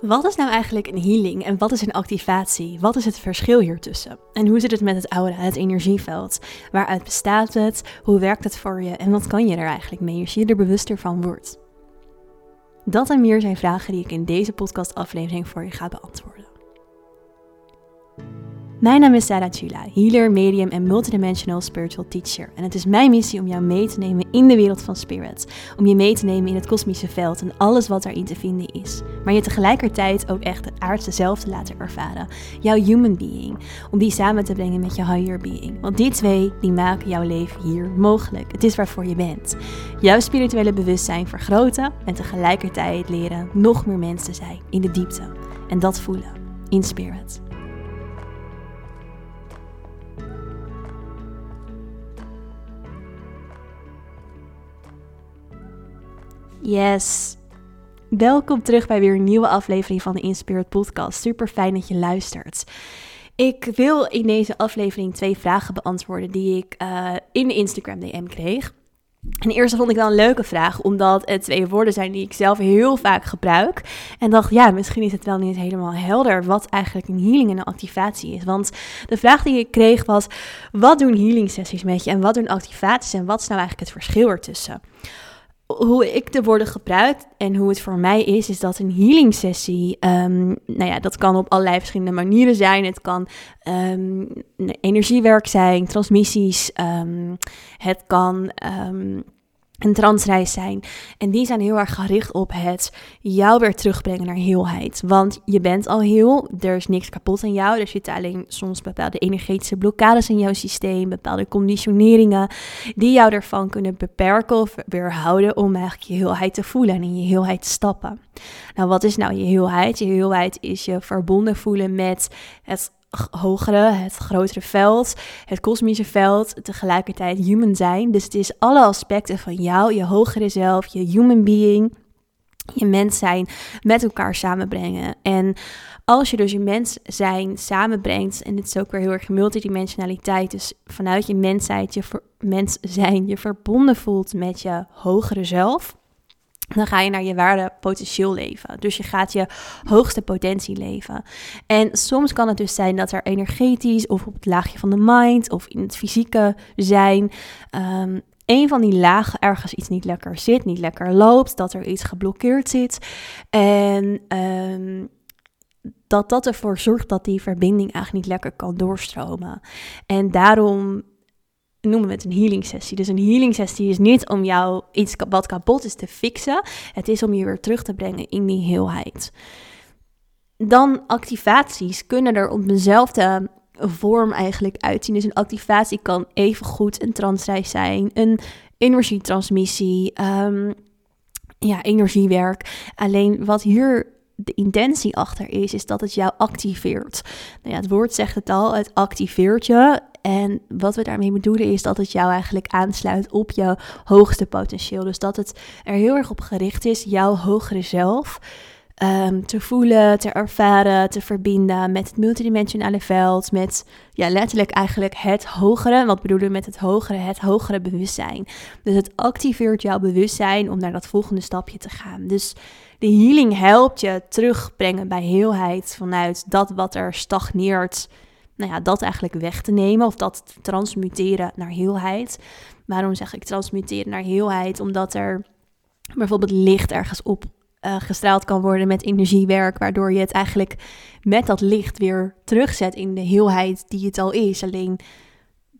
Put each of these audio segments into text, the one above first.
Wat is nou eigenlijk een healing en wat is een activatie? Wat is het verschil hiertussen? En hoe zit het met het oude, het energieveld? Waaruit bestaat het? Hoe werkt het voor je? En wat kan je er eigenlijk mee als je er bewuster van wordt? Dat en meer zijn vragen die ik in deze podcastaflevering voor je ga beantwoorden. Mijn naam is Sarah Chula, healer, medium en multidimensional spiritual teacher. En het is mijn missie om jou mee te nemen in de wereld van spirit. Om je mee te nemen in het kosmische veld en alles wat daarin te vinden is. Maar je tegelijkertijd ook echt het aardse zelf te laten ervaren. Jouw human being. Om die samen te brengen met je higher being. Want die twee, die maken jouw leven hier mogelijk. Het is waarvoor je bent. Jouw spirituele bewustzijn vergroten en tegelijkertijd leren nog meer mensen zijn in de diepte. En dat voelen in spirit. Yes. Welkom terug bij weer een nieuwe aflevering van de Inspired Podcast. Super fijn dat je luistert. Ik wil in deze aflevering twee vragen beantwoorden die ik uh, in de Instagram DM kreeg. En de eerste vond ik wel een leuke vraag, omdat het twee woorden zijn die ik zelf heel vaak gebruik. En dacht, ja, misschien is het wel niet helemaal helder wat eigenlijk een healing en een activatie is. Want de vraag die ik kreeg was, wat doen healing sessies met je en wat doen activaties en wat is nou eigenlijk het verschil ertussen? Hoe ik de woorden gebruik en hoe het voor mij is, is dat een healing sessie, um, nou ja, dat kan op allerlei verschillende manieren zijn. Het kan um, energiewerk zijn, transmissies, um, het kan een transreis zijn. En die zijn heel erg gericht op het jou weer terugbrengen naar heelheid. Want je bent al heel, er is niks kapot aan jou. Er zitten alleen soms bepaalde energetische blokkades in jouw systeem, bepaalde conditioneringen die jou ervan kunnen beperken of weerhouden om eigenlijk je heelheid te voelen en in je heelheid te stappen. Nou, wat is nou je heelheid? Je heelheid is je verbonden voelen met het hogere, het grotere veld, het kosmische veld, tegelijkertijd human zijn. Dus het is alle aspecten van jou, je hogere zelf, je human being, je mens zijn met elkaar samenbrengen. En als je dus je mens zijn samenbrengt, en dit is ook weer heel erg multidimensionaliteit, dus vanuit je mensheid, je mens zijn, je verbonden voelt met je hogere zelf dan ga je naar je waarde potentieel leven. Dus je gaat je hoogste potentie leven. En soms kan het dus zijn dat er energetisch of op het laagje van de mind of in het fysieke zijn. Um, een van die lagen ergens iets niet lekker zit, niet lekker loopt, dat er iets geblokkeerd zit. En um, dat dat ervoor zorgt dat die verbinding eigenlijk niet lekker kan doorstromen. En daarom noemen we het een healing sessie. Dus een healing sessie is niet om jou iets wat kapot is te fixen. Het is om je weer terug te brengen in die heelheid. Dan activaties kunnen er op dezelfde vorm eigenlijk uitzien. Dus een activatie kan even goed een transreis zijn, een energietransmissie, um, ja, energiewerk. Alleen wat hier de intentie achter is, is dat het jou activeert. Nou ja, het woord zegt het al, het activeert je. En wat we daarmee bedoelen is dat het jou eigenlijk aansluit op je hoogste potentieel. Dus dat het er heel erg op gericht is, jouw hogere zelf um, te voelen, te ervaren, te verbinden met het multidimensionale veld. Met ja, letterlijk eigenlijk het hogere. Wat bedoelen we met het hogere? Het hogere bewustzijn. Dus het activeert jouw bewustzijn om naar dat volgende stapje te gaan. Dus de healing helpt je terugbrengen bij heelheid vanuit dat wat er stagneert nou ja, dat eigenlijk weg te nemen of dat te transmuteren naar heelheid. Waarom zeg ik transmuteren naar heelheid? Omdat er bijvoorbeeld licht ergens op uh, gestraald kan worden met energiewerk, waardoor je het eigenlijk met dat licht weer terugzet in de heelheid die het al is. Alleen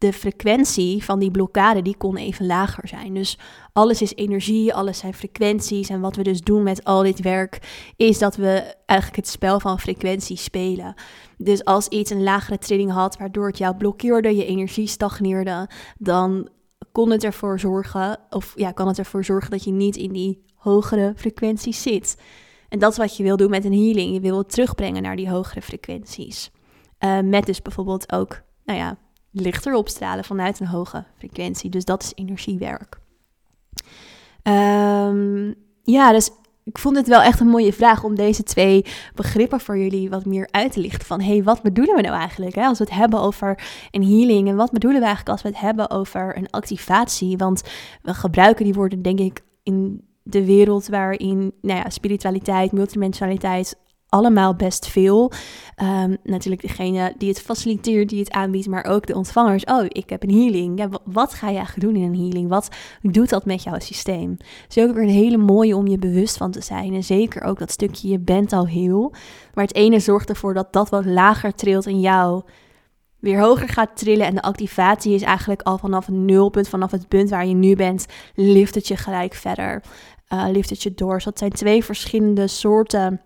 de frequentie van die blokkade die kon even lager zijn. Dus alles is energie, alles zijn frequenties. En wat we dus doen met al dit werk is dat we eigenlijk het spel van frequentie spelen. Dus als iets een lagere trilling had, waardoor het jou blokkeerde, je energie stagneerde, dan kon het ervoor zorgen, of ja, kan het ervoor zorgen dat je niet in die hogere frequenties zit. En dat is wat je wil doen met een healing. Je wil het terugbrengen naar die hogere frequenties. Uh, met dus bijvoorbeeld ook, nou ja, lichter opstralen vanuit een hoge frequentie. Dus dat is energiewerk. Um, ja, dus ik vond het wel echt een mooie vraag om deze twee begrippen voor jullie wat meer uit te lichten. Van hé, hey, wat bedoelen we nou eigenlijk hè, als we het hebben over een healing? En wat bedoelen we eigenlijk als we het hebben over een activatie? Want we gebruiken die woorden denk ik in de wereld waarin nou ja, spiritualiteit, multidimensionaliteit allemaal best veel. Ehm, natuurlijk degene die het faciliteert, die het aanbiedt, maar ook de ontvangers. Oh, ik heb een healing. Ja, wat ga eigenlijk doen in een healing? Wat doet dat met jouw systeem? Dus ook weer een hele mooie om je bewust van te zijn. En zeker ook dat stukje je bent al heel. Maar het ene zorgt ervoor dat dat wat lager trilt in jou weer hoger gaat trillen. En de activatie is eigenlijk al vanaf een nulpunt, vanaf het punt waar je nu bent, lift het je gelijk verder. Uh, lift het je door. Dus dat zijn twee verschillende soorten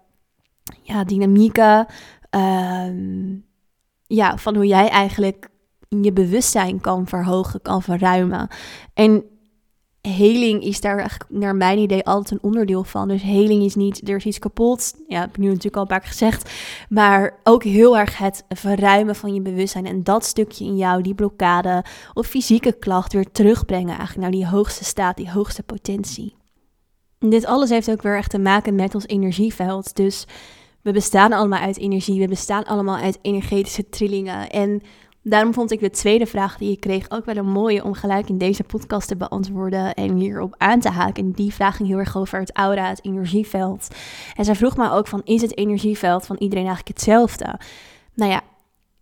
ja, dynamieken. Ehm, ja, van hoe jij eigenlijk je bewustzijn kan verhogen, kan verruimen. En heling is daar eigenlijk naar mijn idee altijd een onderdeel van. Dus heling is niet, er is iets kapot. Ja, heb ik nu natuurlijk al een paar keer gezegd. Maar ook heel erg het verruimen van je bewustzijn. En dat stukje in jou, die blokkade of fysieke klacht weer terugbrengen eigenlijk naar die hoogste staat, die hoogste potentie. En dit alles heeft ook weer echt te maken met ons energieveld. Dus we bestaan allemaal uit energie. We bestaan allemaal uit energetische trillingen. En Daarom vond ik de tweede vraag die ik kreeg ook wel een mooie om gelijk in deze podcast te beantwoorden en hierop aan te haken. En die vraag ging heel erg over het aura, het energieveld. En zij vroeg me ook van, is het energieveld van iedereen eigenlijk hetzelfde? Nou ja,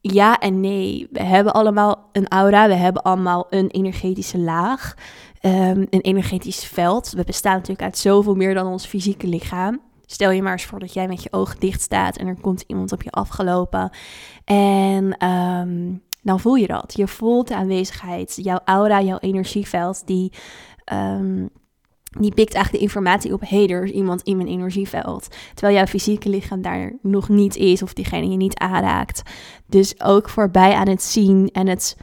ja en nee. We hebben allemaal een aura, we hebben allemaal een energetische laag, ehm, een energetisch veld. We bestaan natuurlijk uit zoveel meer dan ons fysieke lichaam. Stel je maar eens voor dat jij met je ogen dicht staat en er komt iemand op je afgelopen. En um, dan voel je dat. Je voelt de aanwezigheid, jouw aura, jouw energieveld, die, um, die pikt eigenlijk de informatie op. Hé, hey, er is iemand in mijn energieveld. Terwijl jouw fysieke lichaam daar nog niet is of diegene je niet aanraakt. Dus ook voorbij aan het zien en het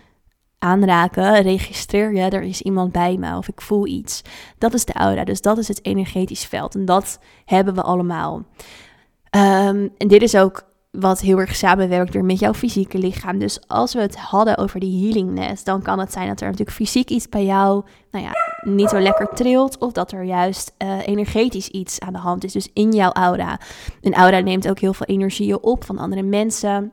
aanraken, registreer je, er is iemand bij me of ik voel iets. Dat is de aura, dus dat is het energetisch veld en dat hebben we allemaal. Um, en dit is ook wat heel erg samenwerkt weer met jouw fysieke lichaam. Dus als we het hadden over die healingness, dan kan het zijn dat er natuurlijk fysiek iets bij jou, nou ja, niet zo lekker trilt. Of dat er juist uh, energetisch iets aan de hand is. Dus in jouw aura. Een aura neemt ook heel veel energieën op van andere mensen.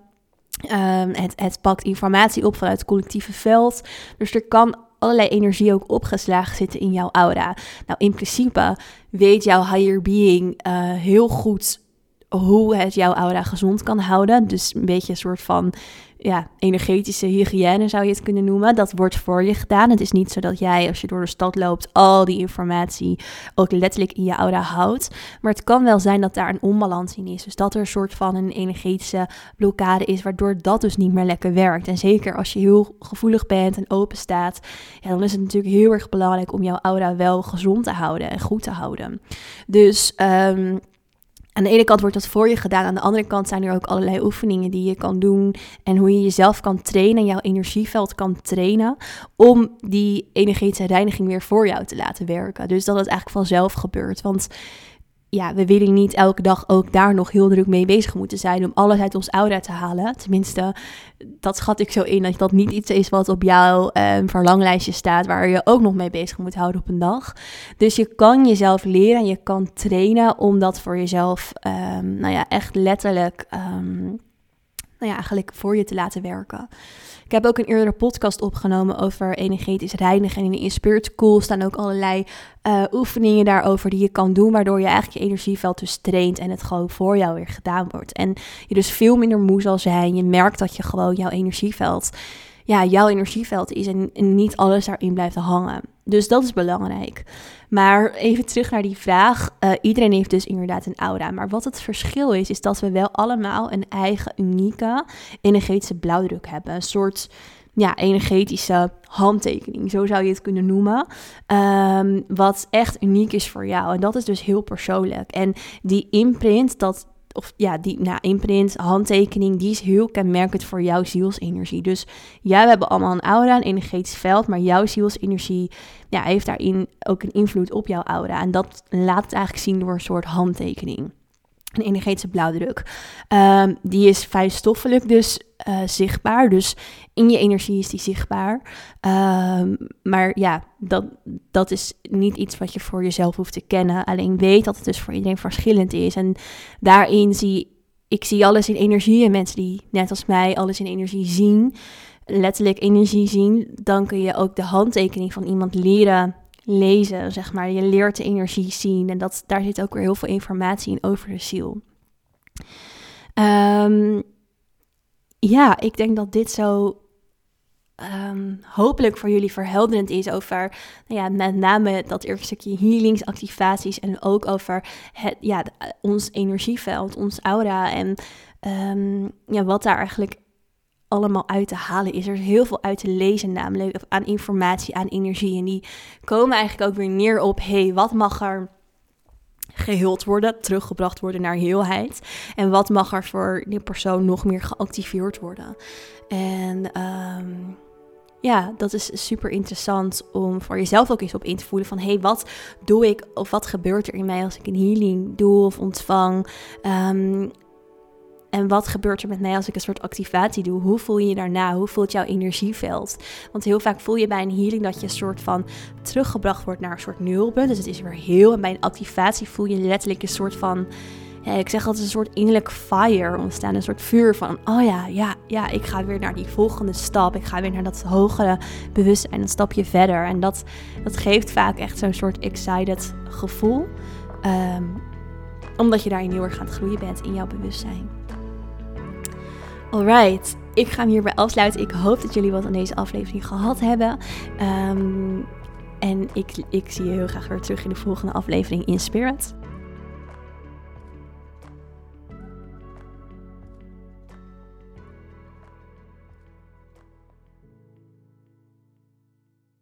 Um, het, het pakt informatie op vanuit het collectieve veld. Dus er kan allerlei energie ook opgeslagen zitten in jouw aura. Nou, in principe weet jouw higher being uh, heel goed hoe het jouw aura gezond kan houden. Dus een beetje een soort van ja, energetische hygiëne zou je het kunnen noemen. Dat wordt voor je gedaan. Het is niet zo dat jij als je door de stad loopt al die informatie ook letterlijk in je aura houdt. Maar het kan wel zijn dat daar een onbalans in is. Dus dat er een soort van een energetische blokkade is, waardoor dat dus niet meer lekker werkt. En zeker als je heel gevoelig bent en open staat, ja, dan is het natuurlijk heel erg belangrijk om jouw aura wel gezond te houden en goed te houden. Dus um, aan de ene kant wordt dat voor je gedaan. Aan de andere kant zijn er ook allerlei oefeningen die je kan doen. En hoe je jezelf kan trainen, jouw energieveld kan trainen. Om die energetische reiniging weer voor jou te laten werken. Dus dat het eigenlijk vanzelf gebeurt. Want ja, we willen niet elke dag ook daar nog heel druk mee bezig moeten zijn om alles uit ons aura te halen. Tenminste, dat schat ik zo in dat dat niet iets is wat op jouw um, verlanglijstje staat, waar je ook nog mee bezig moet houden op een dag. Dus je kan jezelf leren en je kan trainen om dat voor jezelf, um, nou ja, echt letterlijk, um, nou ja, eigenlijk voor je te laten werken. Ik heb ook een eerdere podcast opgenomen over energetisch reinigen. En in Spirit Cool staan ook allerlei uh, oefeningen daarover die je kan doen, waardoor je eigenlijk je energieveld dus traint en het gewoon voor jou weer gedaan wordt. En je dus veel minder moe zal zijn. Je merkt dat je gewoon jouw energieveld, ja, jouw energieveld is en niet alles daarin blijft hangen. Dus dat is belangrijk. Maar even terug naar die vraag. Uh, iedereen heeft dus inderdaad een aura. Maar wat het verschil is, is dat we wel allemaal een eigen unieke energetische blauwdruk hebben. Een soort ja, energetische handtekening, zo zou je het kunnen noemen. Um, wat echt uniek is voor jou. En dat is dus heel persoonlijk. En die imprint, dat of ja, die nou, imprint, handtekening, die is heel kenmerkend voor jouw zielsenergie. Dus ja, we hebben allemaal een aura, een energetisch veld, maar jouw zielsenergie ja, heeft daarin ook een invloed op jouw aura. En dat laat het eigenlijk zien door een soort handtekening. Een energetische blauwdruk. Um, die is fijnstoffelijk dus uh, zichtbaar. Dus in je energie is die zichtbaar. Um, maar ja, dat, dat is niet iets wat je voor jezelf hoeft te kennen. Alleen weet dat het dus voor iedereen verschillend is. En daarin zie ik zie alles in energie. En mensen die net als mij alles in energie zien, letterlijk energie zien, dan kun je ook de handtekening van iemand leren lezen, zeg maar. Je leert de energie zien en dat, daar zit ook weer heel veel informatie in over de ziel. Ehm, ja, ik denk dat dit zo um, hopelijk voor jullie verhelderend is over nou ja, met name dat eerste stukje healingsactivaties en ook over het, ja, ons energieveld, ons aura en um, ja, wat daar eigenlijk allemaal uit te halen is. Er heel veel uit te lezen namelijk aan informatie, aan energie en die komen eigenlijk ook weer neer op hey, wat mag er gehuld worden, teruggebracht worden naar heelheid. En wat mag er voor die persoon nog meer geactiveerd worden. En um, ja, dat is super interessant om voor jezelf ook eens op in te voelen van hé, hey, wat doe ik of wat gebeurt er in mij als ik een healing doe of ontvang? Um, en wat gebeurt er met mij als ik een soort activatie doe? Hoe voel je je daarna? Hoe voelt jouw energieveld? Want heel vaak voel je bij een healing dat je een soort van teruggebracht wordt naar een soort nulpunt. Dus het is weer heel. En bij een activatie voel je letterlijk een soort van ik zeg altijd een soort innerlijk fire ontstaan. Een soort vuur van, oh ja, ja, ja, ik ga weer naar die volgende stap. Ik ga weer naar dat hogere bewustzijn, een stapje verder. En dat, dat geeft vaak echt zo'n soort excited gevoel. Ehm, omdat je daarin heel erg aan groeien bent in jouw bewustzijn. Alright, ik ga hem hierbij afsluiten. Ik hoop dat jullie wat aan deze aflevering gehad hebben. Um, en ik, ik zie je heel graag weer terug in de volgende aflevering in Spirit.